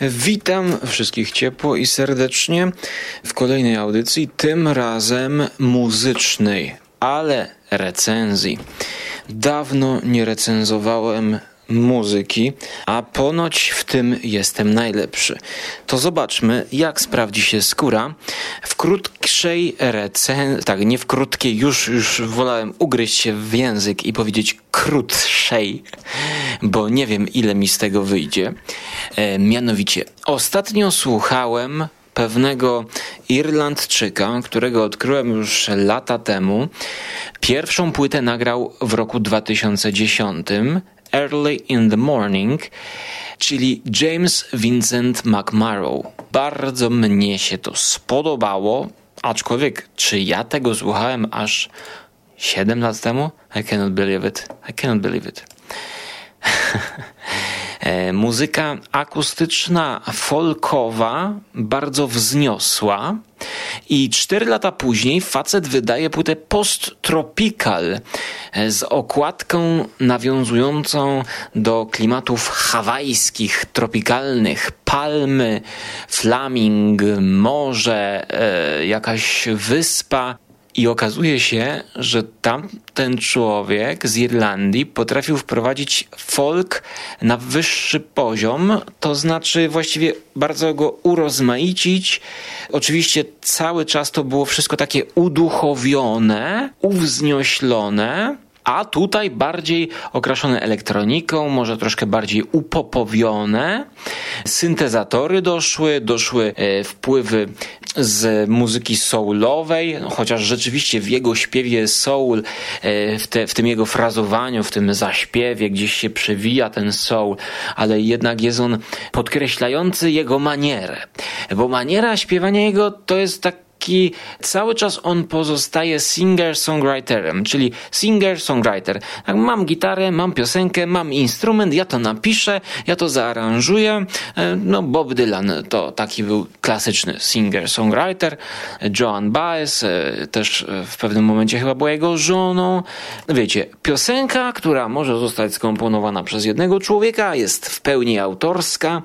Witam wszystkich ciepło i serdecznie w kolejnej audycji, tym razem muzycznej, ale recenzji. Dawno nie recenzowałem muzyki, a ponoć w tym jestem najlepszy. To zobaczmy, jak sprawdzi się skóra w krótszej recenzji, tak, nie w krótkiej, już, już wolałem ugryźć się w język i powiedzieć krótszej, bo nie wiem, ile mi z tego wyjdzie. E, mianowicie, ostatnio słuchałem pewnego Irlandczyka, którego odkryłem już lata temu. Pierwszą płytę nagrał w roku 2010 Early in the Morning, czyli James Vincent McMurrow. Bardzo mnie się to spodobało, aczkolwiek czy ja tego słuchałem aż 7 lat temu? I cannot believe it. I cannot believe it. E, muzyka akustyczna, folkowa, bardzo wzniosła. I cztery lata później facet wydaje płytę post-tropical e, z okładką nawiązującą do klimatów hawajskich, tropikalnych. Palmy, flaming, morze, e, jakaś wyspa. I okazuje się, że tamten człowiek z Irlandii potrafił wprowadzić folk na wyższy poziom, to znaczy właściwie bardzo go urozmaicić. Oczywiście cały czas to było wszystko takie uduchowione, uwznioślone, a tutaj bardziej okraszone elektroniką, może troszkę bardziej upopowione. Syntezatory doszły, doszły e, wpływy z muzyki soulowej, chociaż rzeczywiście w jego śpiewie soul, e, w, te, w tym jego frazowaniu, w tym zaśpiewie gdzieś się przewija ten soul, ale jednak jest on podkreślający jego manierę, bo maniera śpiewania jego to jest tak taki cały czas on pozostaje singer-songwriterem, czyli singer-songwriter. Mam gitarę, mam piosenkę, mam instrument, ja to napiszę, ja to zaaranżuję. E, no Bob Dylan to taki był klasyczny singer-songwriter. Joan Baez e, też w pewnym momencie chyba była jego żoną. Wiecie, piosenka, która może zostać skomponowana przez jednego człowieka, jest w pełni autorska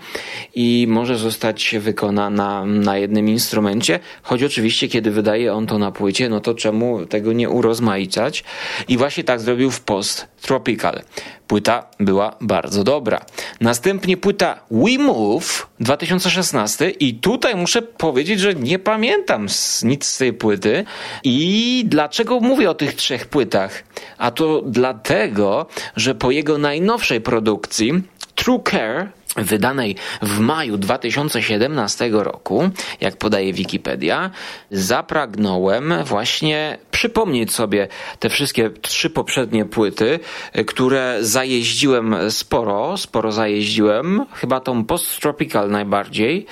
i może zostać wykonana na jednym instrumencie, choć oczywiście oczywiście, kiedy wydaje on to na płycie, no to czemu tego nie urozmaicać? I właśnie tak zrobił w Post Tropical. Płyta była bardzo dobra. Następnie płyta We Move 2016 i tutaj muszę powiedzieć, że nie pamiętam nic z tej płyty. I dlaczego mówię o tych trzech płytach? A to dlatego, że po jego najnowszej produkcji True Care wydanej w maju 2017 roku, jak podaje Wikipedia, zapragnąłem właśnie przypomnieć sobie te wszystkie trzy poprzednie płyty, które zajeździłem sporo, sporo zajeździłem, chyba tą post-tropical najbardziej.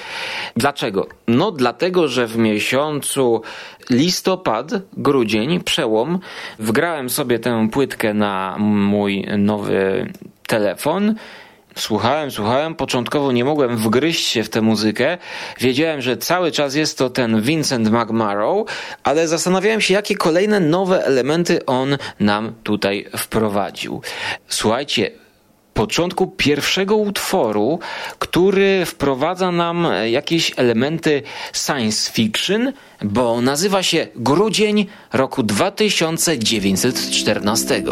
Dlaczego? No dlatego, że w miesiącu listopad, grudzień, przełom, wgrałem sobie tę płytkę na mój nowy telefon Słuchałem, słuchałem, początkowo nie mogłem wgryźć się w tę muzykę. Wiedziałem, że cały czas jest to ten Vincent McMurrow, ale zastanawiałem się, jakie kolejne nowe elementy on nam tutaj wprowadził. Słuchajcie, początku pierwszego utworu, który wprowadza nam jakieś elementy science fiction, bo nazywa się Grudzień roku 2914.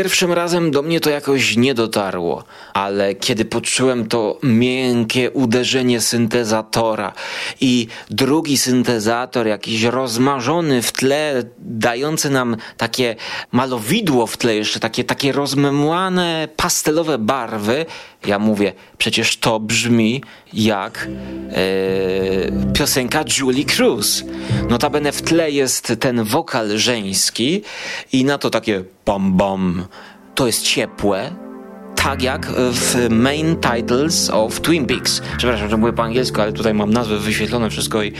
pierwszym razem do mnie to jakoś nie dotarło, ale kiedy poczułem to miękkie uderzenie syntezatora i drugi syntezator, jakiś rozmarzony w tle, dający nam takie malowidło w tle, jeszcze takie, takie rozmemłane, pastelowe barwy, ja mówię, przecież to brzmi jak e, piosenka Julie Cruz. Notabene w tle jest ten wokal żeński i na to takie bam bam. To jest ciepłe, tak jak w main titles of Twin Peaks. Przepraszam, że mówię po angielsku, ale tutaj mam nazwę wyświetlone wszystko i,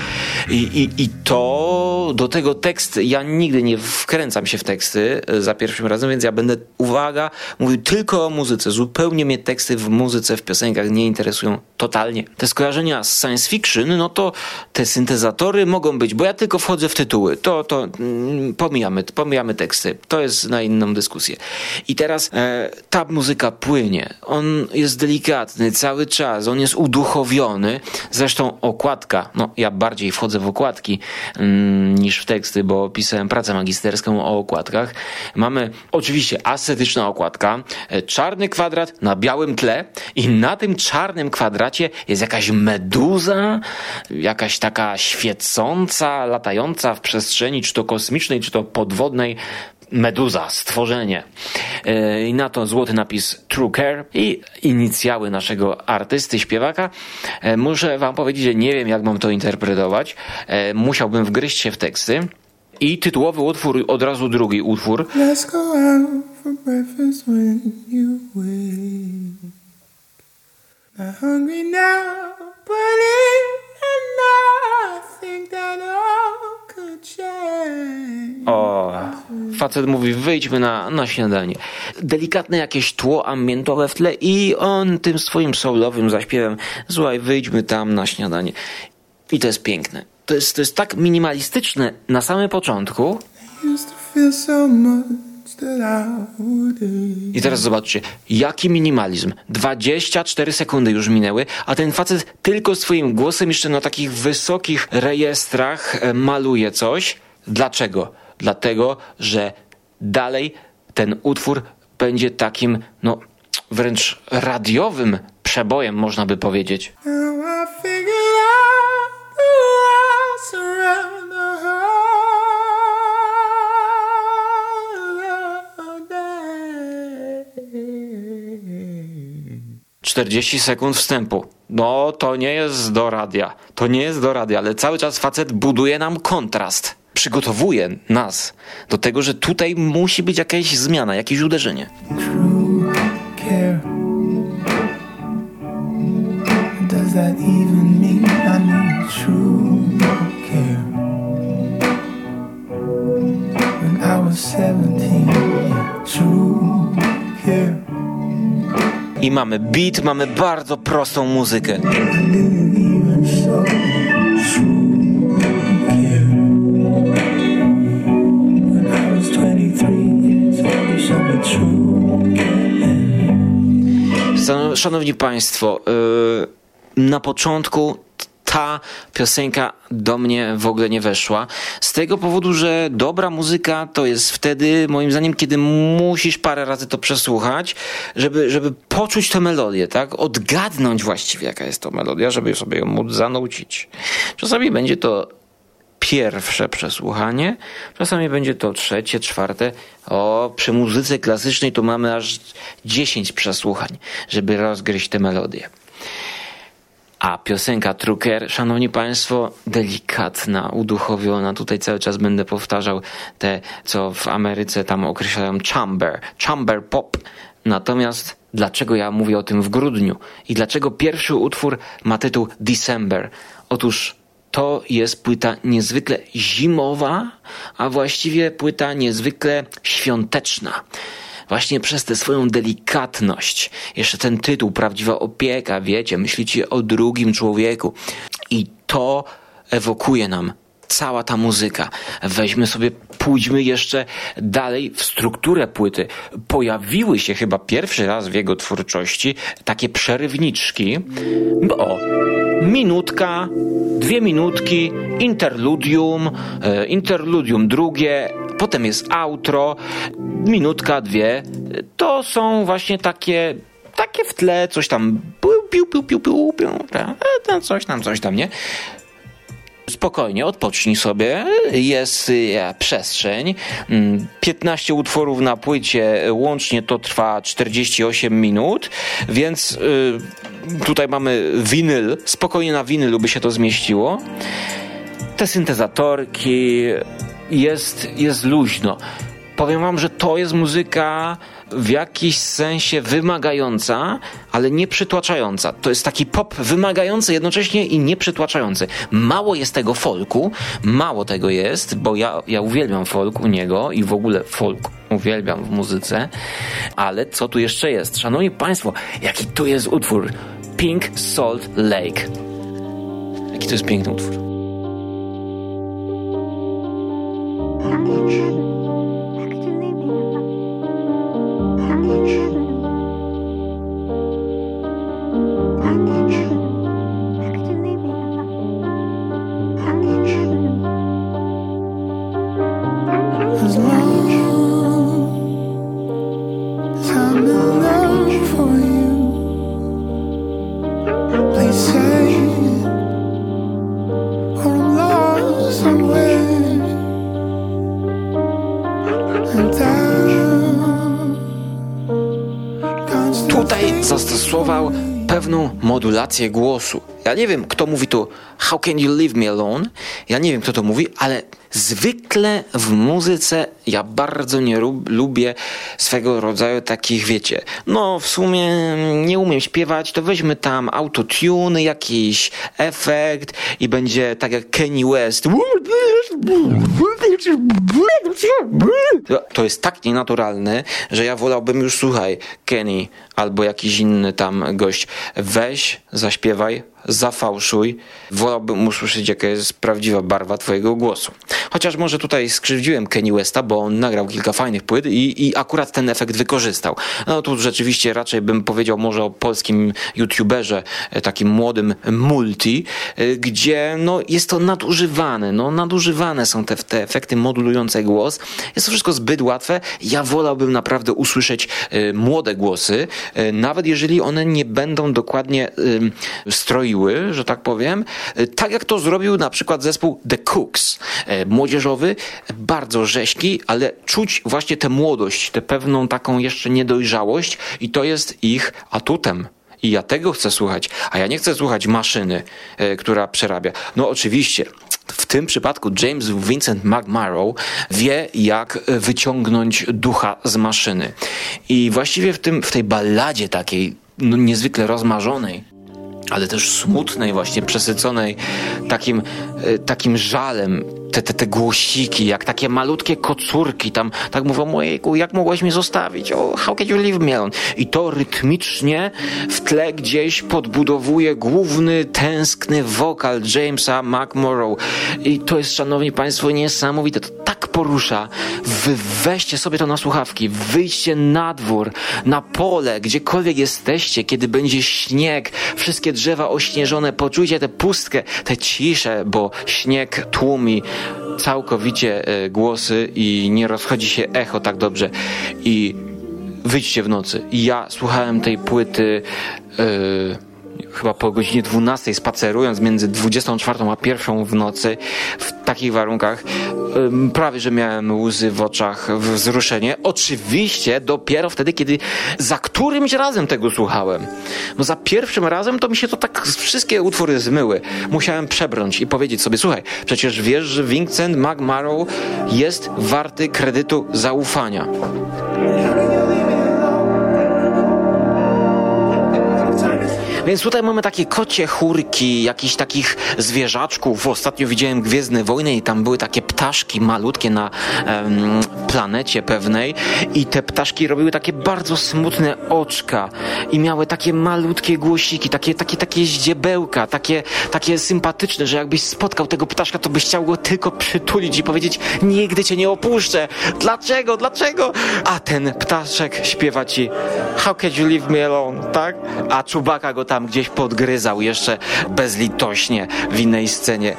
i, i, i to do tego tekst, ja nigdy nie wkręcam się w teksty e, za pierwszym razem, więc ja będę, uwaga, mówił tylko o muzyce. Zupełnie mnie teksty w muzyce, w piosenkach nie interesują totalnie. Te skojarzenia z science fiction, no to te syntezatory mogą być, bo ja tylko wchodzę w tytuły. To, to mm, pomijamy, pomijamy teksty. To jest na inną dyskusję. I teraz e, ta muzyka płynie. On jest delikatny cały czas, on jest uduchowiony. Zresztą okładka, no ja bardziej wchodzę w okładki mm, niż w teksty, bo pisałem pracę magisterską o okładkach. Mamy oczywiście ascetyczna okładka, e, czarny kwadrat na białym tle i na tym czarnym kwadracie jest jakaś meduza, jakaś taka świecąca, latająca w przestrzeni, czy to kosmicznej, czy to podwodnej meduza, stworzenie. E, I na to złoty napis True Care i inicjały naszego artysty, śpiewaka. E, muszę wam powiedzieć, że nie wiem, jak mam to interpretować. E, musiałbym wgryźć się w teksty. I tytułowy utwór, od razu drugi utwór. Let's go out for breakfast when you. Not hungry now, but in nothing that all. O, facet mówi, wyjdźmy na, na śniadanie. Delikatne jakieś tło ambientowe w tle i on tym swoim soulowym zaśpiewem, słuchaj, wyjdźmy tam na śniadanie. I to jest piękne. To jest, to jest tak minimalistyczne na samym początku. I teraz zobaczcie, jaki minimalizm. 24 sekundy już minęły, a ten facet tylko swoim głosem jeszcze na takich wysokich rejestrach e, maluje coś. Dlaczego? Dlatego, że dalej ten utwór będzie takim, no, wręcz radiowym przebojem, można by powiedzieć. Czterdzieści sekund wstępu. No, to nie jest do radia. To nie jest do radia, ale cały czas facet buduje nam kontrast przygotowuje nas do tego, że tutaj musi być jakaś zmiana, jakieś uderzenie. I mamy beat, mamy bardzo prostą muzykę. Szanowni Państwo, y, na początku ta piosenka do mnie w ogóle nie weszła. Z tego powodu, że dobra muzyka to jest wtedy, moim zdaniem, kiedy musisz parę razy to przesłuchać, żeby, żeby poczuć tę melodię, tak? Odgadnąć właściwie, jaka jest to melodia, żeby sobie ją móc zanucić. Czasami będzie to pierwsze przesłuchanie, czasami będzie to trzecie, czwarte. O, przy muzyce klasycznej to mamy aż 10 przesłuchań, żeby rozgryźć tę melodię. A piosenka Trucker, szanowni państwo, delikatna, uduchowiona. Tutaj cały czas będę powtarzał te, co w Ameryce tam określają chamber, chamber pop. Natomiast dlaczego ja mówię o tym w grudniu i dlaczego pierwszy utwór ma tytuł December? Otóż to jest płyta niezwykle zimowa, a właściwie płyta niezwykle świąteczna. Właśnie przez tę swoją delikatność, jeszcze ten tytuł, prawdziwa opieka, wiecie, myślicie o drugim człowieku. I to ewokuje nam cała ta muzyka. Weźmy sobie, pójdźmy jeszcze dalej w strukturę płyty. Pojawiły się chyba pierwszy raz w jego twórczości takie przerywniczki. Bo minutka, dwie minutki, interludium, e, interludium drugie, potem jest outro, minutka, dwie. To są właśnie takie takie w tle, coś tam piu, piu, piu, piu, piu, e, coś tam, coś tam, nie? spokojnie, odpocznij sobie, jest e, przestrzeń. 15 mm, utworów na płycie, łącznie to trwa 48 minut, więc y, tutaj mamy winyl, spokojnie na winylu by się to zmieściło. Te syntezatorki, jest, jest luźno. Powiem wam, że to jest muzyka w jakiś sensie wymagająca, ale nie przytłaczająca. To jest taki pop wymagający jednocześnie i nie przytłaczający. Mało jest tego folku, mało tego jest, bo ja, ja uwielbiam folk u niego i w ogóle folk uwielbiam w muzyce, ale co tu jeszcze jest? Szanowni Państwo, jaki tu jest utwór? Pink Salt Lake. Jaki to jest piękny utwór. Pewną modulację głosu. Ja nie wiem, kto mówi tu How can you leave me alone? Ja nie wiem, kto to mówi, ale zwykle w muzyce ja bardzo nie lubię swego rodzaju takich, wiecie, no w sumie nie umiem śpiewać, to weźmy tam autotune, jakiś efekt i będzie tak jak Kanye West. To jest tak nienaturalne, że ja wolałbym już, słuchaj, Kenny albo jakiś inny tam gość, weź, zaśpiewaj, zafałszuj. Wolałbym usłyszeć, jaka jest prawdziwa barwa twojego głosu. Chociaż może tutaj skrzywdziłem Kenny Westa, bo on nagrał kilka fajnych płyt i, i akurat ten efekt wykorzystał. No tu rzeczywiście raczej bym powiedział może o polskim youtuberze, e, takim młodym multi, e, gdzie no, jest to nadużywane. No, nadużywane są te, te efekty modulujące głos. Jest to wszystko zbyt łatwe. Ja wolałbym naprawdę usłyszeć y, młode głosy, y, nawet jeżeli one nie będą dokładnie y, stroiły, że tak powiem, tak jak to zrobił na przykład zespół The Cooks młodzieżowy, bardzo rzeźki, ale czuć właśnie tę młodość, tę pewną taką jeszcze niedojrzałość i to jest ich atutem. I ja tego chcę słuchać, a ja nie chcę słuchać maszyny, e, która przerabia. No oczywiście, w tym przypadku James Vincent McMurrow wie, jak wyciągnąć ducha z maszyny. I właściwie w, tym, w tej balladzie takiej no, niezwykle rozmarzonej, ale też smutnej, właśnie przesyconej takim, e, takim żalem. Te, te, te głosiki, jak takie malutkie kocurki, tam tak mówią, mojejku, jak mogłaś mnie zostawić? Oh, how can you leave me alone? I to rytmicznie w tle gdzieś podbudowuje główny, tęskny wokal Jamesa McMorrow. I to jest, szanowni państwo, niesamowite. To porusza. Wy weźcie sobie to na słuchawki, wyjdźcie na dwór, na pole, gdziekolwiek jesteście, kiedy będzie śnieg, wszystkie drzewa ośnieżone, poczujcie tę pustkę, tę ciszę, bo śnieg tłumi całkowicie e, głosy i nie rozchodzi się echo tak dobrze. I wyjdźcie w nocy. Ja słuchałem tej płyty. Yy, chyba po godzinie 12 spacerując między 24 a 1 w nocy w takich warunkach prawie, że miałem łzy w oczach, wzruszenie. Oczywiście dopiero wtedy, kiedy za którymś razem tego słuchałem. Bo za pierwszym razem to mi się to tak wszystkie utwory zmyły. Musiałem przebrnąć i powiedzieć sobie, słuchaj, przecież wiesz, że Vincent McMurrow jest warty kredytu zaufania. Więc tutaj mamy takie kocie chórki, jakichś takich zwierzaczków. Ostatnio widziałem Gwiezdne Wojny i tam były takie ptaszki malutkie na planecie pewnej i te ptaszki robiły takie bardzo smutne oczka i miały takie malutkie głosiki, takie, takie, takie zdziebełka, takie, takie sympatyczne, że jakbyś spotkał tego ptaszka, to byś chciał go tylko przytulić i powiedzieć nigdy cię nie opuszczę. Dlaczego? Dlaczego? A ten ptaszek śpiewa ci How can you leave me alone? Tak? A czubaka go tam gdzieś podgryzał jeszcze bezlitośnie w innej scenie.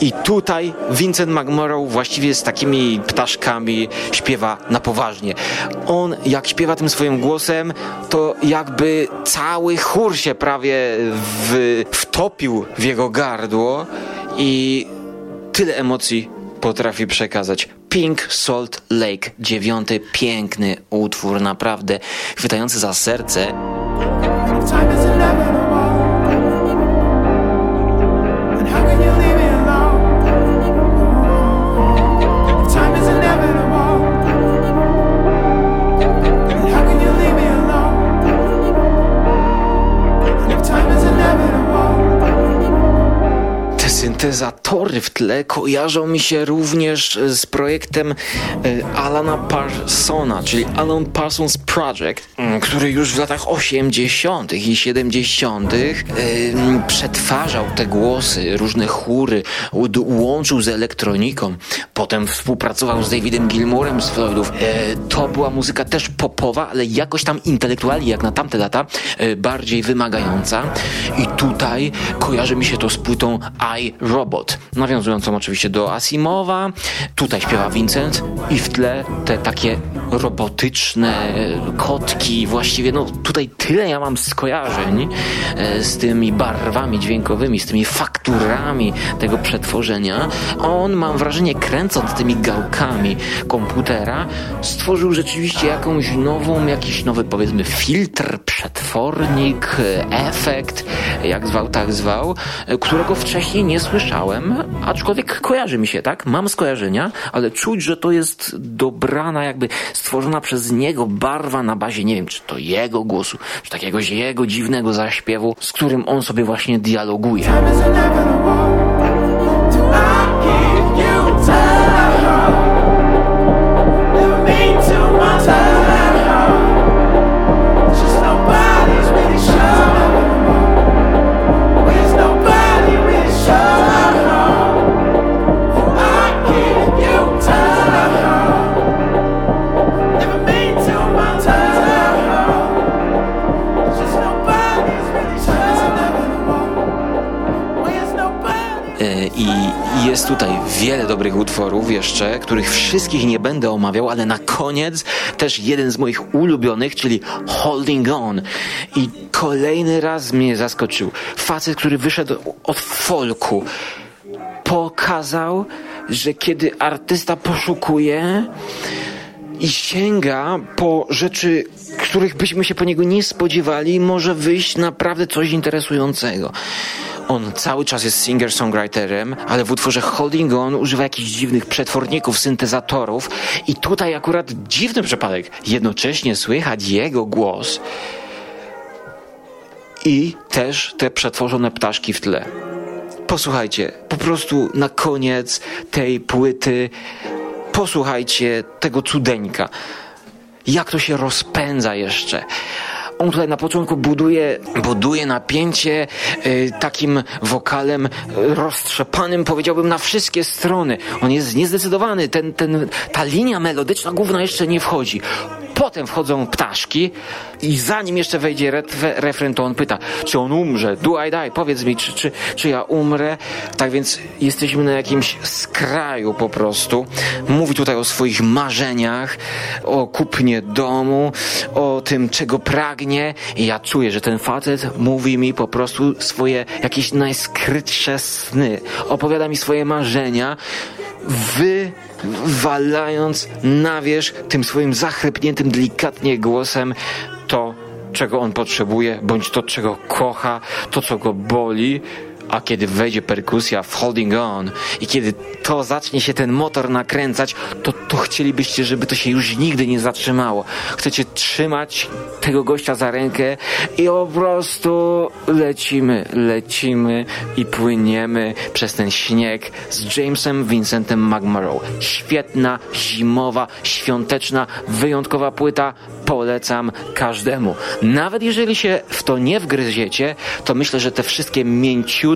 I tutaj Vincent McMorrow właściwie z takimi ptaszkami śpiewa na poważnie. On jak śpiewa tym swoim głosem, to jakby cały chór się prawie w, wtopił w jego gardło i tyle emocji potrafi przekazać. Pink Salt Lake, dziewiąty piękny utwór, naprawdę chwytający za serce. Syntezatory w tle kojarzą mi się również z projektem e, Alana Parsona, czyli Alan Parsons Project, mm, który już w latach 80. i 70. przetwarzał te głosy, różne chóry, łączył z elektroniką. Potem współpracował z Davidem Gilmorem z Floydów. E, to była muzyka też popowa, ale jakoś tam intelektualnie, jak na tamte lata, e, bardziej wymagająca. I tutaj kojarzy mi się to z płytą I Robot, nawiązującą oczywiście do Asimowa. Tutaj śpiewa Vincent i w tle te takie robotyczne kotki, właściwie no tutaj tyle ja mam skojarzeń e, z tymi barwami dźwiękowymi, z tymi fakturami tego przetworzenia. On, mam wrażenie, kręcąc tymi gałkami komputera, stworzył rzeczywiście jakąś nową, jakiś nowy powiedzmy filtr, przetwornik, efekt, jak zwał, tak zwał, e, którego wcześniej nie słyszałem, aczkolwiek kojarzy mi się, tak? Mam skojarzenia, ale czuć, że to jest dobrana, jakby stworzona przez niego barwa na bazie, nie wiem, czy to jego głosu, czy takiego jego dziwnego zaśpiewu, z którym on sobie właśnie dialoguje. Wszystkich nie będę omawiał, ale na koniec też jeden z moich ulubionych, czyli Holding On. I kolejny raz mnie zaskoczył. Facet, który wyszedł od folku, pokazał, że kiedy artysta poszukuje i sięga po rzeczy, których byśmy się po niego nie spodziewali, może wyjść naprawdę coś interesującego. On cały czas jest singer-songwriterem, ale w utworze Holding On używa jakichś dziwnych przetworników, syntezatorów i tutaj akurat dziwny przypadek. Jednocześnie słychać jego głos i też te przetworzone ptaszki w tle. Posłuchajcie, po prostu na koniec tej płyty posłuchajcie tego cudeńka. Jak to się rozpędza jeszcze. On tutaj na początku buduje, buduje napięcie y, takim wokalem roztrzepanym, powiedziałbym, na wszystkie strony. On jest niezdecydowany, ten, ten, ta linia melodyczna główna jeszcze nie wchodzi. Potem wchodzą ptaszki i zanim jeszcze wejdzie refren, to on pyta, czy on umrze? Do I die? Powiedz mi, czy, czy, czy ja umrę? Tak więc jesteśmy na jakimś skraju po prostu. Mówi tutaj o swoich marzeniach, o kupnie domu, o tym, czego pragnie i ja czuję, że ten facet mówi mi po prostu swoje jakieś najskrytsze sny. Opowiada mi swoje marzenia. Wy walając na wierzch tym swoim zachrypniętym delikatnie głosem to, czego on potrzebuje, bądź to, czego kocha, to, co go boli, a kiedy wejdzie perkusja w Holding On i kiedy to zacznie się ten motor nakręcać, to, to chcielibyście, żeby to się już nigdy nie zatrzymało. Chcecie trzymać tego gościa za rękę i po prostu lecimy, lecimy i płyniemy przez ten śnieg z Jamesem Vincentem McMurrow. Świetna, zimowa, świąteczna, wyjątkowa płyta polecam każdemu. Nawet jeżeli się w to nie wgryziecie, to myślę, że te wszystkie mięciutkie,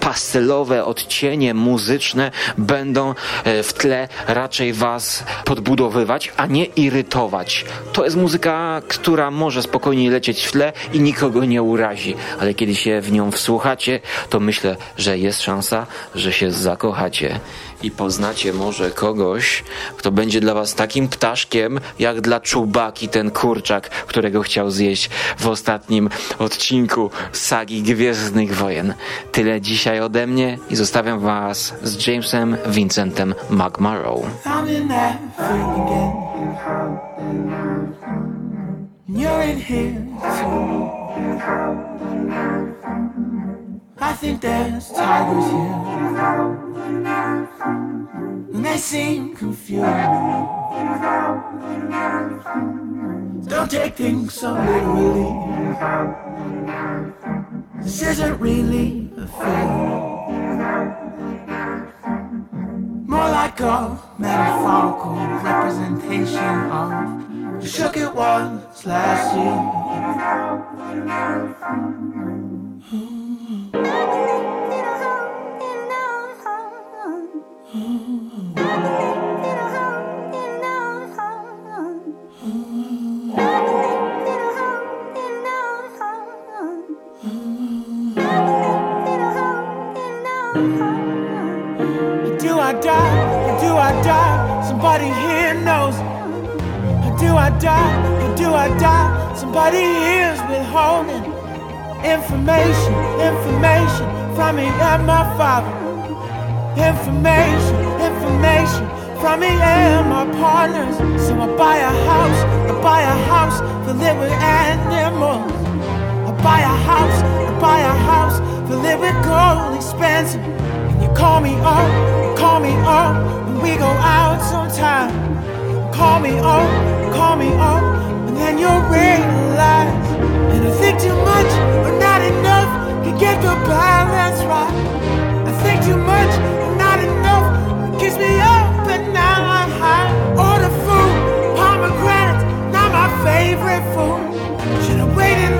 pastelowe odcienie muzyczne będą e, w tle raczej was podbudowywać, a nie irytować. To jest muzyka, która może spokojnie lecieć w tle i nikogo nie urazi, ale kiedy się w nią wsłuchacie, to myślę, że jest szansa, że się zakochacie i poznacie może kogoś, kto będzie dla was takim ptaszkiem, jak dla czubaki ten kurczak, którego chciał zjeść w ostatnim odcinku sagi Gwiezdnych Wojen. Tyle dzisiaj ode mnie i zostawiam was z Jamesem Vincentem McMurrow. I think there's tigers here. and they seem confused. Don't take things so literally. This isn't really a film. More like a metaphorical representation of the shook it was last year. Somebody here knows? Or do I die? Or do I die? Somebody here's withholding information, information from me and my father. Information, information from me and my partners. So I buy a house, I buy a house filled with animals. I buy a house, I buy a house filled with gold expensive. And you call me up, call me up we go out sometime. Call me up, call me up, and then you'll realize. And I think too much or not enough can get the balance right. I think too much or not enough keeps me up and now I'm high. Order food, pomegranates, not my favorite food. Should have waited.